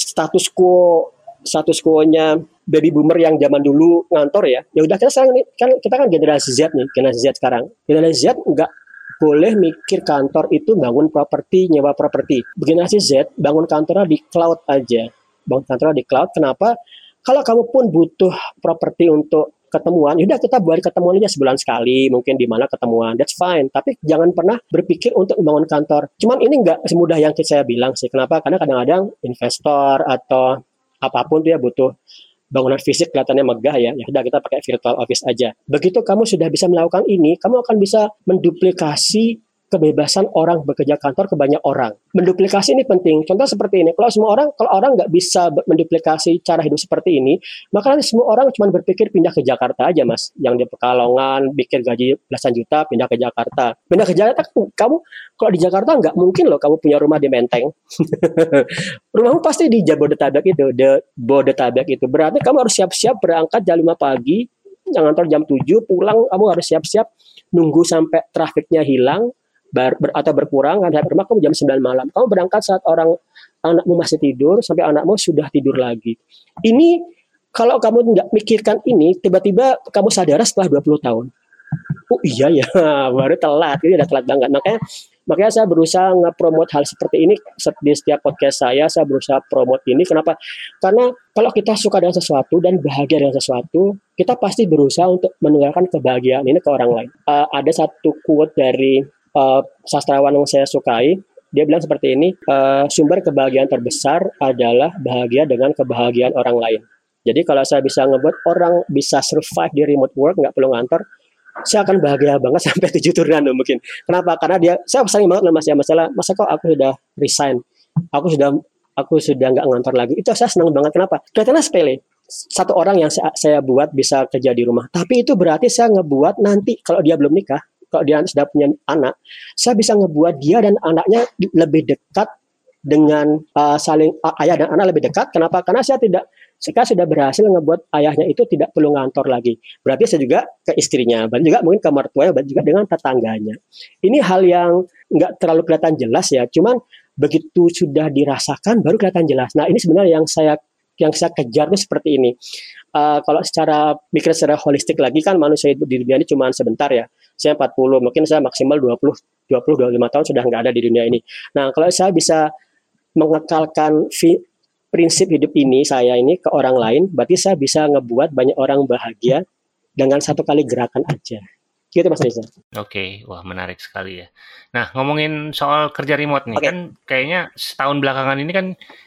status quo status quo-nya baby boomer yang zaman dulu ngantor ya. Ya udah kita kan kita kan generasi Z nih, generasi Z sekarang. Generasi Z nggak boleh mikir kantor itu bangun properti, nyewa properti. Generasi Z bangun kantornya di cloud aja. Bangun kantornya di cloud. Kenapa? Kalau kamu pun butuh properti untuk ketemuan, yaudah kita buat ketemuan aja sebulan sekali, mungkin di mana ketemuan, that's fine. Tapi jangan pernah berpikir untuk membangun kantor. Cuman ini nggak semudah yang saya bilang sih. Kenapa? Karena kadang-kadang investor atau apa pun tuh ya butuh bangunan fisik kelihatannya megah ya, ya udah kita pakai virtual office aja. Begitu kamu sudah bisa melakukan ini, kamu akan bisa menduplikasi kebebasan orang bekerja kantor ke banyak orang. Menduplikasi ini penting. Contoh seperti ini, kalau semua orang, kalau orang nggak bisa menduplikasi cara hidup seperti ini, maka nanti semua orang cuma berpikir pindah ke Jakarta aja, mas. Yang di Pekalongan, bikin gaji belasan juta, pindah ke Jakarta. Pindah ke Jakarta, kamu kalau di Jakarta nggak mungkin loh kamu punya rumah di Menteng. [LAUGHS] Rumahmu pasti di Jabodetabek itu, di Bodetabek itu. Berarti kamu harus siap-siap berangkat jam 5 pagi, yang kantor jam 7, pulang kamu harus siap-siap nunggu sampai trafiknya hilang bar, ber- atau berkurang sampai rumah kamu jam 9 malam. Kamu berangkat saat orang anakmu masih tidur sampai anakmu sudah tidur lagi. Ini kalau kamu nggak mikirkan ini, tiba-tiba kamu sadar setelah 20 tahun. Oh iya ya, [LAUGHS] baru telat. Ini udah telat banget. Makanya makanya saya berusaha nge-promote hal seperti ini di setiap podcast saya. Saya berusaha promote ini. Kenapa? Karena kalau kita suka dengan sesuatu dan bahagia dengan sesuatu, kita pasti berusaha untuk menularkan kebahagiaan ini ke orang lain. Uh, ada satu quote dari uh, sastrawan yang saya sukai. Dia bilang seperti ini, uh, sumber kebahagiaan terbesar adalah bahagia dengan kebahagiaan orang lain. Jadi kalau saya bisa ngebuat orang bisa survive di remote work, nggak perlu ngantor, saya akan bahagia banget [LAUGHS] sampai tujuh turunan mungkin. Kenapa? Karena dia, saya sering banget mas ya masalah, masa kok aku sudah resign, aku sudah aku sudah nggak ngantor lagi. Itu saya senang banget. Kenapa? Kelihatannya sepele. Satu orang yang saya, saya buat bisa kerja di rumah. Tapi itu berarti saya ngebuat nanti kalau dia belum nikah, kalau dia sudah punya anak, saya bisa ngebuat dia dan anaknya lebih dekat dengan uh, saling uh, ayah dan anak lebih dekat. Kenapa? Karena saya tidak saya sudah berhasil ngebuat ayahnya itu tidak perlu ngantor lagi. Berarti saya juga ke istrinya, dan juga mungkin ke mertuanya, dan juga dengan tetangganya. Ini hal yang nggak terlalu kelihatan jelas ya, cuman begitu sudah dirasakan baru kelihatan jelas. Nah ini sebenarnya yang saya yang saya kejar itu seperti ini. Uh, kalau secara mikir secara holistik lagi kan manusia di dunia ini cuma sebentar ya. Saya 40, mungkin saya maksimal 20 20 25 tahun sudah nggak ada di dunia ini. Nah, kalau saya bisa mengekalkan prinsip hidup ini saya ini ke orang lain, berarti saya bisa ngebuat banyak orang bahagia dengan satu kali gerakan aja. Gitu Mas Reza. Oke, okay. wah menarik sekali ya. Nah ngomongin soal kerja remote nih, okay. kan kayaknya setahun belakangan ini kan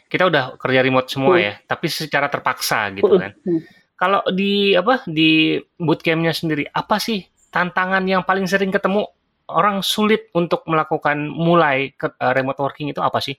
kita udah kerja remote semua hmm. ya, tapi secara terpaksa gitu hmm. kan. Hmm. Kalau di apa di bootcampnya sendiri, apa sih tantangan yang paling sering ketemu orang sulit untuk melakukan mulai ke, uh, remote working itu apa sih?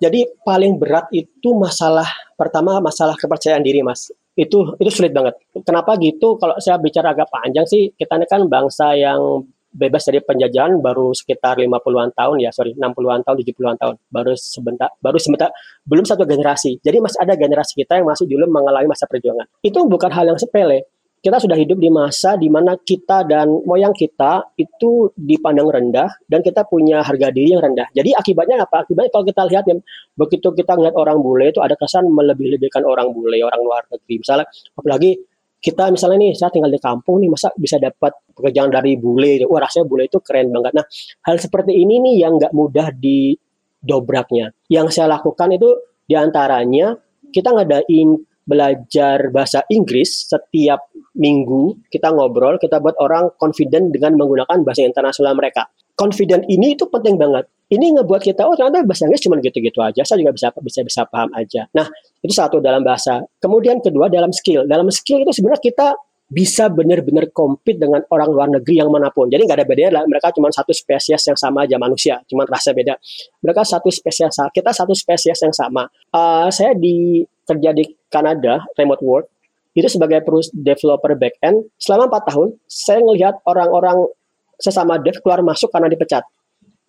Jadi paling berat itu masalah pertama masalah kepercayaan diri, Mas. Itu itu sulit banget. Kenapa gitu? Kalau saya bicara agak panjang sih, kita ini kan bangsa yang bebas dari penjajahan baru sekitar 50-an tahun ya, sorry, 60-an tahun, 70-an tahun. Baru sebentar, baru sebentar, belum satu generasi. Jadi masih ada generasi kita yang masih dulu mengalami masa perjuangan. Itu bukan hal yang sepele kita sudah hidup di masa di mana kita dan moyang kita itu dipandang rendah dan kita punya harga diri yang rendah. Jadi akibatnya apa? Akibatnya kalau kita lihat ya, begitu kita ngeliat orang bule itu ada kesan melebih-lebihkan orang bule, orang luar negeri. Misalnya, apalagi kita misalnya nih, saya tinggal di kampung nih, masa bisa dapat pekerjaan dari bule? Wah rasanya bule itu keren banget. Nah, hal seperti ini nih yang nggak mudah didobraknya. Yang saya lakukan itu di antaranya kita ngadain belajar bahasa Inggris setiap minggu kita ngobrol, kita buat orang confident dengan menggunakan bahasa internasional mereka. Confident ini itu penting banget. Ini ngebuat kita, oh ternyata bahasa Inggris cuma gitu-gitu aja, saya juga bisa bisa bisa paham aja. Nah, itu satu dalam bahasa. Kemudian kedua dalam skill. Dalam skill itu sebenarnya kita bisa benar-benar compete dengan orang luar negeri yang mana pun. Jadi nggak ada bedanya lah. Mereka cuma satu spesies yang sama aja manusia, cuma rasa beda. Mereka satu spesies, kita satu spesies yang sama. Uh, saya di kerja di Kanada, remote work, itu sebagai perus developer backend selama empat tahun saya melihat orang-orang sesama dev keluar masuk karena dipecat.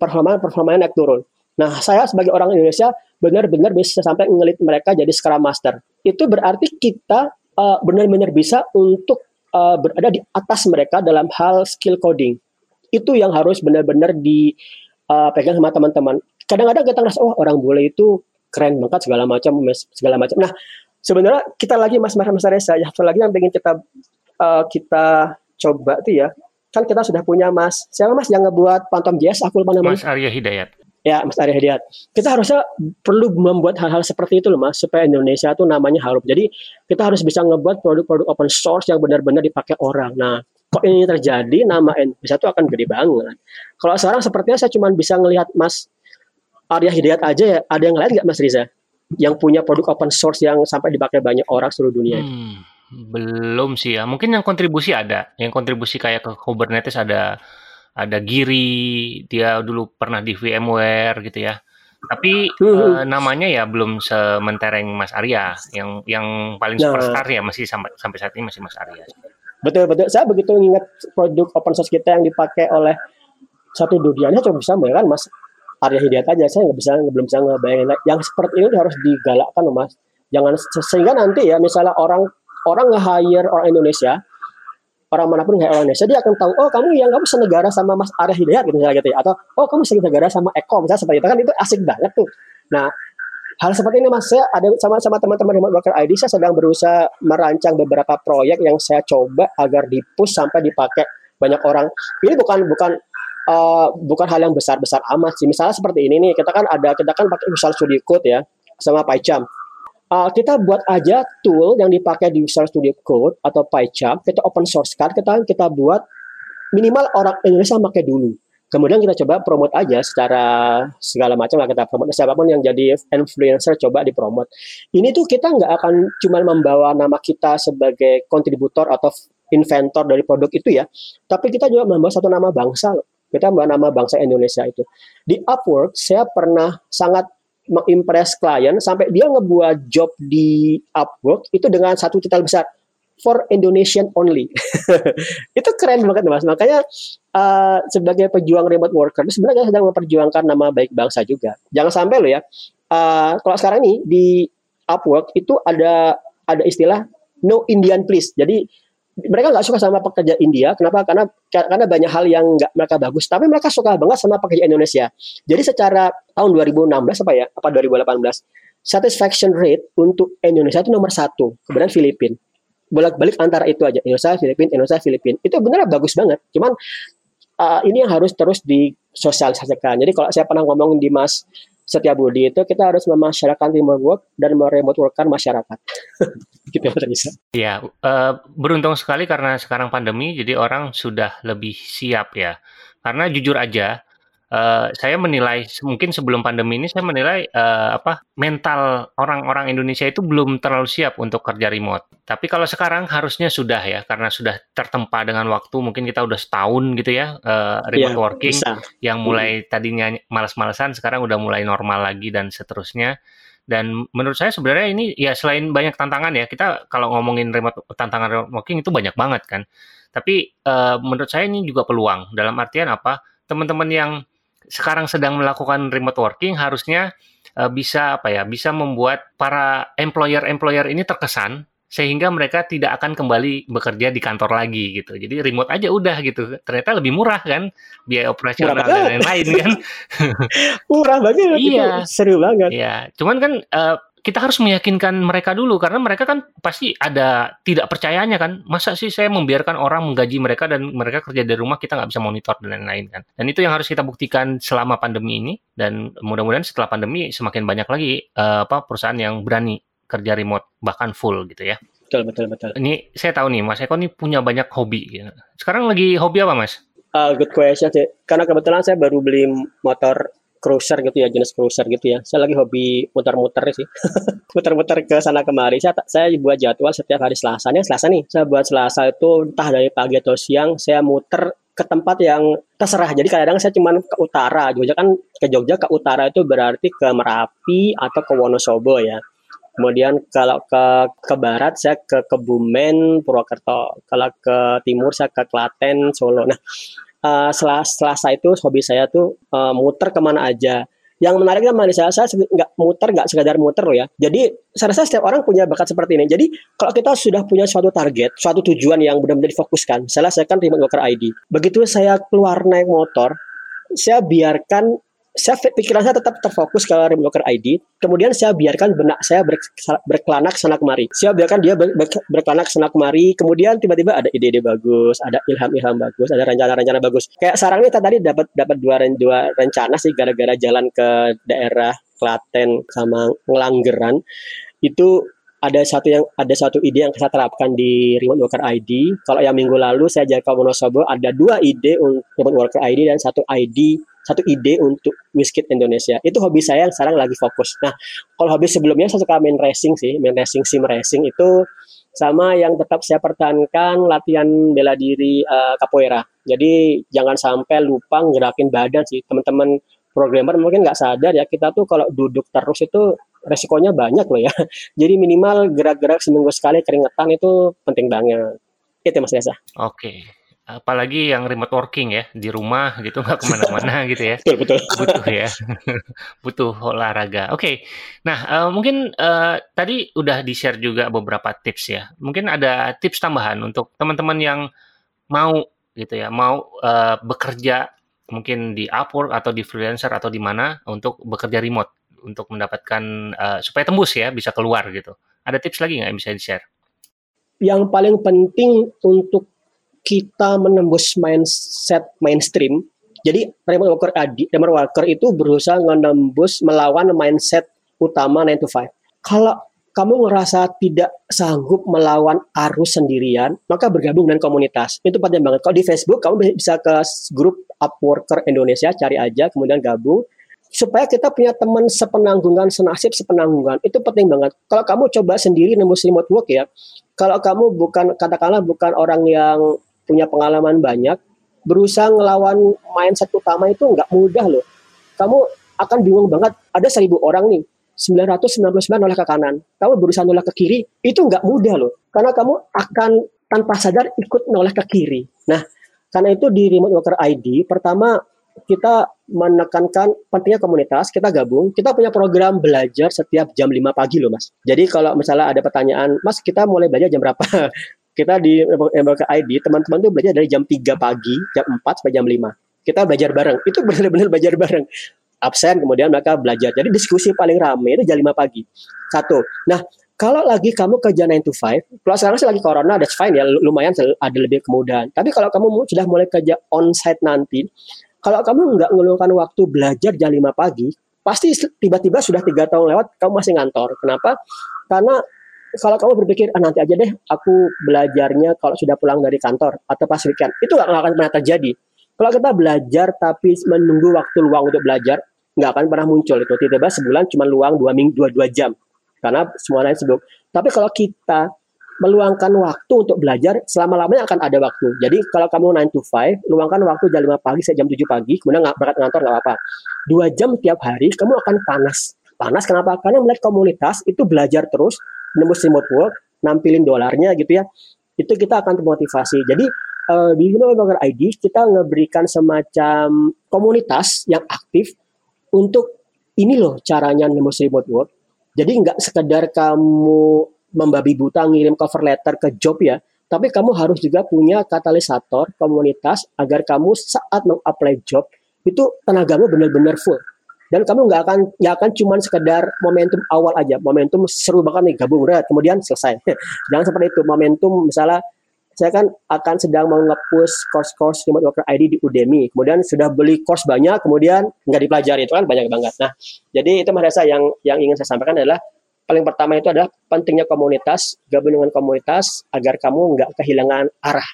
Performa performanya naik turun. Nah saya sebagai orang Indonesia benar-benar bisa sampai ngelit mereka jadi scrum master. Itu berarti kita uh, benar-benar bisa untuk uh, berada di atas mereka dalam hal skill coding. Itu yang harus benar-benar dipegang uh, sama teman-teman. Kadang-kadang kita ngerasa oh orang bule itu keren banget segala macam segala macam. Nah sebenarnya kita lagi Mas Mas Mas Reza ya satu lagi yang pengen kita uh, kita coba tuh ya. Kan kita sudah punya Mas siapa Mas yang ngebuat Phantom Jazz? Aku lupa namanya. Mas Arya Hidayat. Ya Mas Arya Hidayat. Kita harusnya perlu membuat hal-hal seperti itu loh Mas supaya Indonesia tuh namanya harum. Jadi kita harus bisa ngebuat produk-produk open source yang benar-benar dipakai orang. Nah kok ini terjadi nama Indonesia tuh akan gede banget. Kalau sekarang sepertinya saya cuma bisa ngelihat Mas Arya Hidayat aja ya. Ada yang lain nggak Mas Riza yang punya produk open source yang sampai dipakai banyak orang seluruh dunia hmm, belum sih ya. Mungkin yang kontribusi ada. Yang kontribusi kayak ke Kubernetes ada ada Giri dia dulu pernah di VMware gitu ya. Tapi uh, namanya ya belum sementereng Mas Arya. Yang yang paling nah, superstar ya masih sampai sampai saat ini masih Mas Arya. Betul betul. Saya begitu ingat produk open source kita yang dipakai oleh satu dunianya coba bisa kan Mas Arya Hidayat aja saya nggak bisa belum bisa ngebayangin yang seperti ini harus digalakkan loh mas. Jangan sehingga nanti ya misalnya orang orang nge-hire orang Indonesia orang mana pun nge orang Indonesia dia akan tahu oh kamu yang kamu senegara sama Mas Arya Hidayat gitu misalnya gitu ya. Atau oh kamu senegara sama Eko misalnya seperti itu. Kan itu asik banget tuh. Nah hal seperti ini mas saya ada sama-sama teman-teman remote worker ID saya sedang berusaha merancang beberapa proyek yang saya coba agar dipush sampai dipakai banyak orang. Ini bukan bukan uh, bukan hal yang besar-besar amat sih misalnya seperti ini nih kita kan ada kita kan pakai Visual Studio Code ya sama PyCharm uh, kita buat aja tool yang dipakai di Visual Studio Code atau PyCharm kita open source kan kita kita buat minimal orang Indonesia pakai dulu Kemudian kita coba promote aja secara segala macam lah kita promote siapa pun yang jadi influencer coba dipromot. Ini tuh kita nggak akan cuma membawa nama kita sebagai kontributor atau inventor dari produk itu ya, tapi kita juga membawa satu nama bangsa loh. Kita nama bangsa Indonesia itu. Di Upwork saya pernah sangat mengimpress klien sampai dia ngebuat job di Upwork itu dengan satu titel besar for Indonesian only. [LAUGHS] itu keren banget mas. Makanya uh, sebagai pejuang remote worker sebenarnya sedang memperjuangkan nama baik bangsa juga. Jangan sampai lo ya. Uh, kalau sekarang ini di Upwork itu ada ada istilah no Indian please. Jadi mereka nggak suka sama pekerja India. Kenapa? Karena karena banyak hal yang nggak mereka bagus. Tapi mereka suka banget sama pekerja Indonesia. Jadi secara tahun 2016 apa ya? Apa 2018? Satisfaction rate untuk Indonesia itu nomor satu. Kemudian Filipina bolak-balik antara itu aja Indonesia Filipina Indonesia Filipina itu benar bagus banget cuman uh, ini yang harus terus disosialisasikan jadi kalau saya pernah ngomong di Mas Setia Budi itu kita harus memasyarakatkan remote work dan meremote workkan masyarakat. [LAUGHS] gitu ya bisa. Iya, uh, beruntung sekali karena sekarang pandemi jadi orang sudah lebih siap ya. Karena jujur aja Uh, saya menilai mungkin sebelum pandemi ini saya menilai uh, apa mental orang-orang Indonesia itu belum terlalu siap untuk kerja remote. Tapi kalau sekarang harusnya sudah ya karena sudah tertempa dengan waktu mungkin kita udah setahun gitu ya uh, remote yeah, working bisa. yang mulai hmm. tadinya malas-malasan sekarang udah mulai normal lagi dan seterusnya. Dan menurut saya sebenarnya ini ya selain banyak tantangan ya kita kalau ngomongin remote tantangan remote working itu banyak banget kan. Tapi uh, menurut saya ini juga peluang dalam artian apa teman-teman yang sekarang sedang melakukan remote working harusnya uh, bisa apa ya bisa membuat para employer-employer ini terkesan sehingga mereka tidak akan kembali bekerja di kantor lagi gitu. Jadi remote aja udah gitu. Ternyata lebih murah kan biaya operasional dan lain-lain kan. [LAUGHS] murah banget. Iya. Seru banget. Iya. Cuman kan uh, kita harus meyakinkan mereka dulu karena mereka kan pasti ada tidak percayanya kan. Masa sih saya membiarkan orang menggaji mereka dan mereka kerja dari rumah kita nggak bisa monitor dan lain-lain kan. Dan itu yang harus kita buktikan selama pandemi ini. Dan mudah-mudahan setelah pandemi semakin banyak lagi uh, apa perusahaan yang berani kerja remote bahkan full gitu ya. Betul betul betul. Ini saya tahu nih mas Eko ini punya banyak hobi gitu. sekarang lagi hobi apa mas? Uh, good question sih. Karena kebetulan saya baru beli motor cruiser gitu ya jenis cruiser gitu ya. Saya lagi hobi muter-muter sih. [LAUGHS] Muter-muter ke sana kemari. Saya saya buat jadwal setiap hari Selasa. Nih Selasa nih saya buat Selasa itu entah dari pagi atau siang saya muter ke tempat yang terserah. Jadi kadang-kadang saya cuma ke utara. Jogja kan ke Jogja ke utara itu berarti ke Merapi atau ke Wonosobo ya. Kemudian kalau ke ke barat saya ke Kebumen, Purwokerto. Kalau ke timur saya ke Klaten, Solo. Nah, uh, eh, Selasa itu hobi saya tuh uh, muter ke mana aja. Yang menariknya malah saya, saya nggak muter, nggak sekadar muter loh ya. Jadi saya rasa setiap orang punya bakat seperti ini. Jadi kalau kita sudah punya suatu target, suatu tujuan yang benar-benar difokuskan, saya kan remote worker ID. Begitu saya keluar naik motor, saya biarkan saya pikiran saya tetap terfokus ke remote worker ID. Kemudian saya biarkan benak saya ber, berkelana sana kemari. Saya biarkan dia ber, ber, berkelana sana kemari. Kemudian tiba-tiba ada ide-ide bagus, ada ilham-ilham bagus, ada rencana-rencana bagus. Kayak sarang ini tadi dapat dapat dua, dua rencana sih gara-gara jalan ke daerah Klaten sama Ngelanggeran. Itu ada satu yang ada satu ide yang saya terapkan di remote worker ID. Kalau yang minggu lalu saya jaga Wonosobo ada dua ide untuk remote worker ID dan satu ID satu ide untuk Wizkid Indonesia. Itu hobi saya yang sekarang lagi fokus. Nah, kalau hobi sebelumnya saya suka main racing sih, main racing sim racing itu sama yang tetap saya pertahankan latihan bela diri uh, capoeira. Jadi jangan sampai lupa ngerakin badan sih. Teman-teman programmer mungkin nggak sadar ya kita tuh kalau duduk terus itu resikonya banyak loh ya. [LAUGHS] Jadi minimal gerak-gerak seminggu sekali keringetan itu penting banget. Itu Mas Desa. Oke. Okay apalagi yang remote working ya di rumah gitu nggak ke mana-mana [LAUGHS] gitu ya betul betul butuh ya [LAUGHS] butuh olahraga oke okay. nah uh, mungkin uh, tadi udah di share juga beberapa tips ya mungkin ada tips tambahan untuk teman-teman yang mau gitu ya mau uh, bekerja mungkin di Upwork atau di freelancer atau di mana untuk bekerja remote untuk mendapatkan uh, supaya tembus ya bisa keluar gitu. Ada tips lagi nggak yang bisa di-share? Yang paling penting untuk kita menembus mindset mainstream. Jadi remote worker adi, remote worker itu berusaha menembus melawan mindset utama 9 to 5. Kalau kamu ngerasa tidak sanggup melawan arus sendirian, maka bergabung dengan komunitas. Itu penting banget. Kalau di Facebook, kamu bisa ke grup Upworker Indonesia, cari aja, kemudian gabung. Supaya kita punya teman sepenanggungan, senasib sepenanggungan. Itu penting banget. Kalau kamu coba sendiri nembus remote work ya, kalau kamu bukan, katakanlah bukan orang yang punya pengalaman banyak, berusaha ngelawan mindset utama itu nggak mudah loh. Kamu akan bingung banget. Ada seribu orang nih, 999 nolak ke kanan, kamu berusaha nolak ke kiri, itu nggak mudah loh. Karena kamu akan tanpa sadar ikut nolak ke kiri. Nah, karena itu di Remote Worker ID, pertama kita menekankan pentingnya komunitas, kita gabung, kita punya program belajar setiap jam 5 pagi loh mas. Jadi kalau misalnya ada pertanyaan, mas kita mulai belajar jam berapa? [LAUGHS] kita di Worker ID, teman-teman tuh belajar dari jam 3 pagi, jam 4 sampai jam 5. Kita belajar bareng, itu benar-benar belajar bareng absen kemudian mereka belajar. Jadi diskusi paling ramai itu jam 5 pagi. Satu. Nah, kalau lagi kamu kerja 9 to 5, kalau sekarang sih lagi corona, that's fine ya, lumayan ada lebih kemudahan. Tapi kalau kamu sudah mulai kerja on-site nanti, kalau kamu nggak ngeluangkan waktu belajar jam 5 pagi, pasti tiba-tiba sudah tiga tahun lewat, kamu masih ngantor. Kenapa? Karena kalau kamu berpikir, ah, nanti aja deh aku belajarnya kalau sudah pulang dari kantor atau pas weekend, itu nggak akan pernah terjadi. Kalau kita belajar tapi menunggu waktu luang untuk belajar, nggak akan pernah muncul itu. Tiba-tiba sebulan cuma luang dua minggu dua dua jam. Karena semua lain sibuk. Tapi kalau kita meluangkan waktu untuk belajar selama lamanya akan ada waktu. Jadi kalau kamu 9 to 5 luangkan waktu jam 5 pagi sampai jam 7 pagi kemudian nggak berangkat ngantor nggak apa-apa. Dua jam tiap hari kamu akan panas. Panas kenapa? Karena melihat komunitas itu belajar terus nembus remote work nampilin dolarnya gitu ya itu kita akan termotivasi jadi uh, di Human ID kita ngeberikan semacam komunitas yang aktif untuk ini loh caranya nembus remote work. Jadi nggak sekedar kamu membabi buta ngirim cover letter ke job ya, tapi kamu harus juga punya katalisator komunitas agar kamu saat meng-apply job itu tenagamu benar-benar full dan kamu nggak akan nggak akan cuma sekedar momentum awal aja momentum seru banget nih gabung red kemudian selesai [LAUGHS] jangan seperti itu momentum misalnya saya kan akan sedang mau nge-push course-course remote worker ID di Udemy. Kemudian sudah beli course banyak, kemudian nggak dipelajari itu kan banyak banget. Nah, jadi itu merasa yang yang ingin saya sampaikan adalah paling pertama itu adalah pentingnya komunitas, gabung dengan komunitas agar kamu nggak kehilangan arah.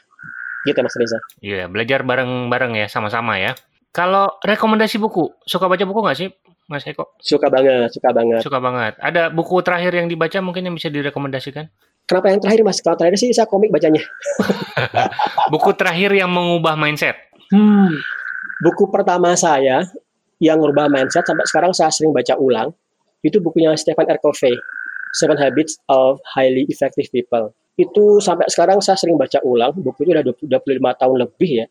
Gitu Mas Reza. Iya, yeah, belajar bareng-bareng ya, sama-sama ya. Kalau rekomendasi buku, suka baca buku nggak sih, Mas Eko? Suka banget, suka banget. Suka banget. Ada buku terakhir yang dibaca mungkin yang bisa direkomendasikan? Kenapa yang terakhir mas? Kalau terakhir sih saya komik bacanya. [LAUGHS] buku terakhir yang mengubah mindset. Hmm. Buku pertama saya yang merubah mindset sampai sekarang saya sering baca ulang itu bukunya Stephen R. Covey, Seven Habits of Highly Effective People. Itu sampai sekarang saya sering baca ulang. Buku itu udah 25 tahun lebih ya.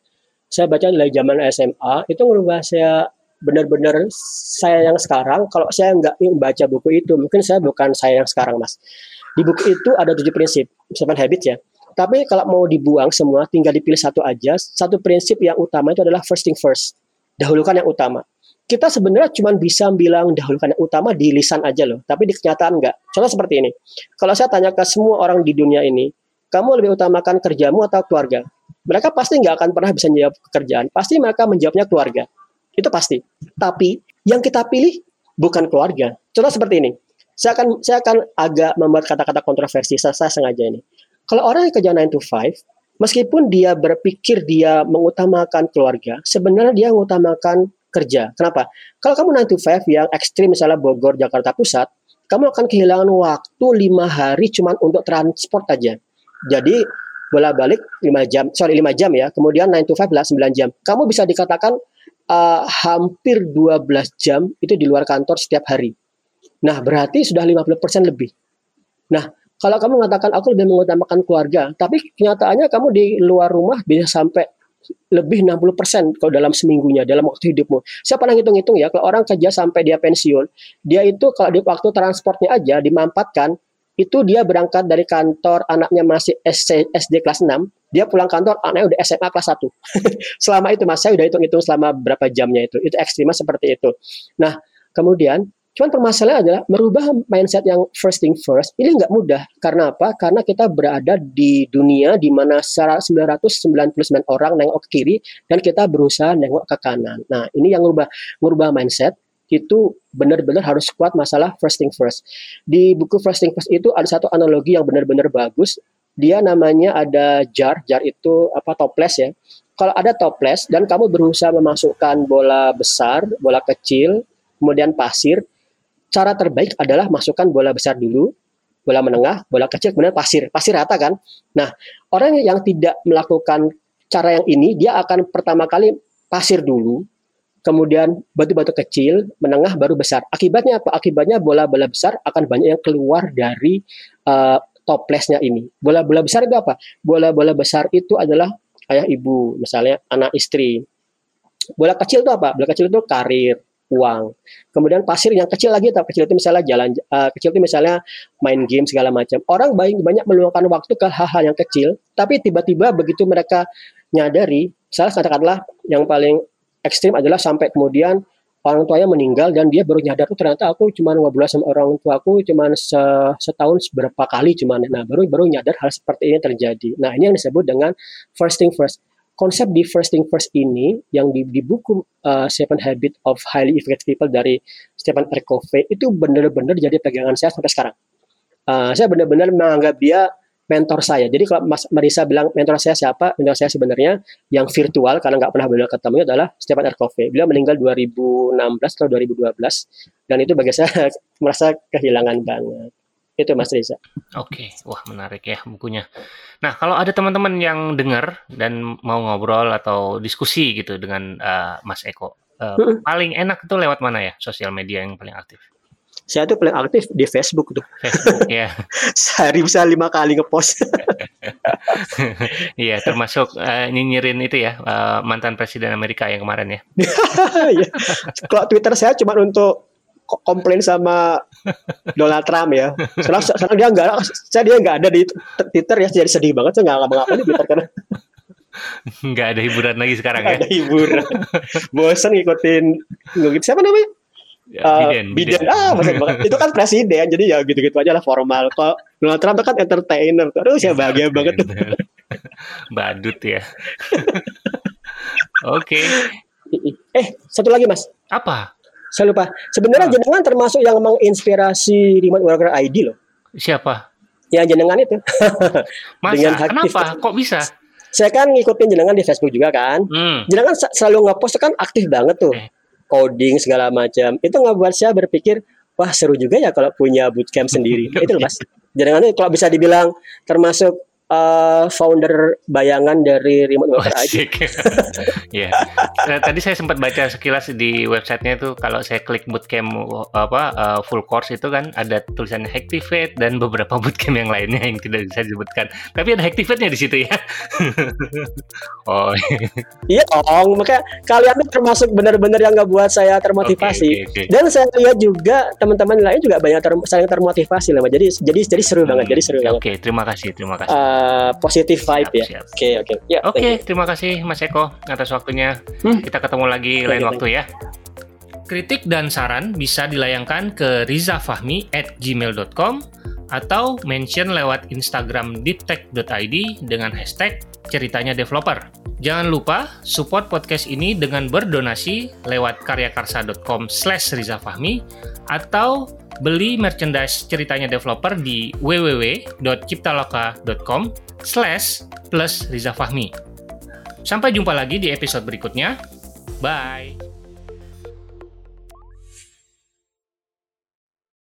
Saya baca dari zaman SMA itu merubah saya benar-benar saya yang sekarang. Kalau saya nggak membaca buku itu, mungkin saya bukan saya yang sekarang mas di buku itu ada tujuh prinsip, seven habits ya. Tapi kalau mau dibuang semua, tinggal dipilih satu aja. Satu prinsip yang utama itu adalah first thing first. Dahulukan yang utama. Kita sebenarnya cuma bisa bilang dahulukan yang utama di lisan aja loh. Tapi di kenyataan enggak. Contoh seperti ini. Kalau saya tanya ke semua orang di dunia ini, kamu lebih utamakan kerjamu atau keluarga? Mereka pasti nggak akan pernah bisa menjawab pekerjaan. Pasti mereka menjawabnya keluarga. Itu pasti. Tapi yang kita pilih bukan keluarga. Contoh seperti ini saya akan saya akan agak membuat kata-kata kontroversi saya, saya sengaja ini. Kalau orang yang kerja 9 to 5, meskipun dia berpikir dia mengutamakan keluarga, sebenarnya dia mengutamakan kerja. Kenapa? Kalau kamu 9 to 5 yang ekstrim misalnya Bogor, Jakarta Pusat, kamu akan kehilangan waktu lima hari cuma untuk transport aja. Jadi bola balik 5 jam, sorry 5 jam ya, kemudian 9 to 5 adalah 9 jam. Kamu bisa dikatakan uh, hampir 12 jam itu di luar kantor setiap hari. Nah, berarti sudah 50% lebih. Nah, kalau kamu mengatakan aku lebih mengutamakan keluarga, tapi kenyataannya kamu di luar rumah bisa sampai lebih 60% kalau dalam seminggunya, dalam waktu hidupmu. Saya pernah hitung-hitung ya, kalau orang kerja sampai dia pensiun, dia itu kalau di waktu transportnya aja dimampatkan, itu dia berangkat dari kantor anaknya masih SD, kelas 6, dia pulang kantor anaknya udah SMA kelas 1. [LAUGHS] selama itu Mas, saya udah hitung-hitung selama berapa jamnya itu. Itu ekstrimnya seperti itu. Nah, kemudian Cuman permasalahan adalah merubah mindset yang first thing first ini nggak mudah. Karena apa? Karena kita berada di dunia di mana 999 orang nengok ke kiri dan kita berusaha nengok ke kanan. Nah, ini yang merubah merubah mindset itu benar-benar harus kuat masalah first thing first. Di buku first thing first itu ada satu analogi yang benar-benar bagus. Dia namanya ada jar, jar itu apa toples ya. Kalau ada toples dan kamu berusaha memasukkan bola besar, bola kecil, kemudian pasir, cara terbaik adalah masukkan bola besar dulu, bola menengah, bola kecil, kemudian pasir. Pasir rata kan? Nah, orang yang tidak melakukan cara yang ini, dia akan pertama kali pasir dulu, kemudian batu-batu kecil, menengah, baru besar. Akibatnya apa? Akibatnya bola-bola besar akan banyak yang keluar dari uh, toplesnya ini. Bola-bola besar itu apa? Bola-bola besar itu adalah ayah ibu, misalnya anak istri. Bola kecil itu apa? Bola kecil itu karir, uang. Kemudian pasir yang kecil lagi, tapi kecil itu misalnya jalan, uh, kecil itu misalnya main game segala macam. Orang banyak banyak meluangkan waktu ke hal-hal yang kecil, tapi tiba-tiba begitu mereka nyadari, misalnya katakanlah yang paling ekstrim adalah sampai kemudian orang tuanya meninggal dan dia baru nyadar tuh ternyata aku cuma ngobrol sama orang tua aku cuma se setahun beberapa kali cuma nah baru baru nyadar hal seperti ini terjadi. Nah, ini yang disebut dengan first thing first konsep di first thing first ini yang di, di buku uh, Seven Habits of Highly Effective People dari Stephen R. Covey itu benar-benar jadi pegangan saya sampai sekarang. Uh, saya benar-benar menganggap dia mentor saya. Jadi kalau Mas Marisa bilang mentor saya siapa? Mentor saya sebenarnya yang virtual karena nggak pernah beliau ketemu adalah Stephen R. Covey. Beliau meninggal 2016 atau 2012 dan itu bagi saya [LAUGHS] merasa kehilangan banget. Itu Mas Riza. Oke, wah menarik ya bukunya. Nah, kalau ada teman-teman yang dengar dan mau ngobrol atau diskusi gitu dengan uh, Mas Eko, uh, hmm. paling enak itu lewat mana ya sosial media yang paling aktif? Saya tuh paling aktif di Facebook tuh. Facebook ya. [LAUGHS] Sehari bisa lima kali ngepost. [LAUGHS] Iya, termasuk uh, nyinyirin itu ya uh, mantan presiden Amerika yang kemarin ya. [LAUGHS] Iya. Kalau Twitter saya cuma untuk komplain sama Donald Trump ya. Sekarang, sekarang dia nggak, saya dia nggak ada di Twitter ya, jadi sedih banget. Saya nggak ngapa-ngapain di Twitter karena nggak ada hiburan lagi sekarang ya. Ada hiburan. Bosan ngikutin ngikutin siapa namanya? Ya, uh, Biden, Biden. Biden. Ah, banget. [LAUGHS] Itu kan presiden, jadi ya gitu-gitu aja lah formal. Kalau Donald Trump itu kan entertainer. Terus ya bahagia banget tuh. [LAUGHS] Badut ya. [LAUGHS] Oke. Okay. Eh, satu lagi mas. Apa? Saya lupa. Sebenarnya oh. jenengan termasuk yang menginspirasi Remote Worker ID loh. Siapa? Ya jenengan itu. Masa? Dengan aktif. Kenapa? Kok bisa? Saya kan ngikutin jenengan di Facebook juga kan. Hmm. Jenengan selalu ngepost kan aktif banget tuh. Eh. Coding segala macam. Itu ngebuat saya berpikir, wah seru juga ya kalau punya bootcamp sendiri. [LAUGHS] itu loh Mas. Itu kalau bisa dibilang termasuk uh, founder bayangan dari remote worker oh, aja. ya. Nah, tadi saya sempat baca sekilas di websitenya itu kalau saya klik bootcamp apa uh, full course itu kan ada tulisannya Activate dan beberapa [LAUGHS] bootcamp yang lainnya yang tidak bisa disebutkan. Tapi ada Activate-nya di situ ya. [LAUGHS] oh. iya dong, makanya kalian tuh termasuk benar-benar yang nggak buat saya termotivasi. Okay, okay, okay. Dan saya lihat juga teman-teman lain juga banyak ter saling termotivasi lah. Jadi jadi jadi seru hmm, banget. Jadi seru okay, banget. Oke, terima kasih, terima kasih. Uh, uh, positive vibe ya. Oke oke. Okay, ya, oke, okay, terima kasih Mas Eko atas waktunya. Hmm. Kita ketemu lagi okay, lain waktu ya. Kritik dan saran bisa dilayangkan ke rizafahmi at gmail.com atau mention lewat Instagram deeptech.id dengan hashtag ceritanya developer. Jangan lupa support podcast ini dengan berdonasi lewat karyakarsa.com slash rizafahmi atau beli merchandise ceritanya developer di www.ciptaloka.com slash plus Riza Fahmi. Sampai jumpa lagi di episode berikutnya. Bye!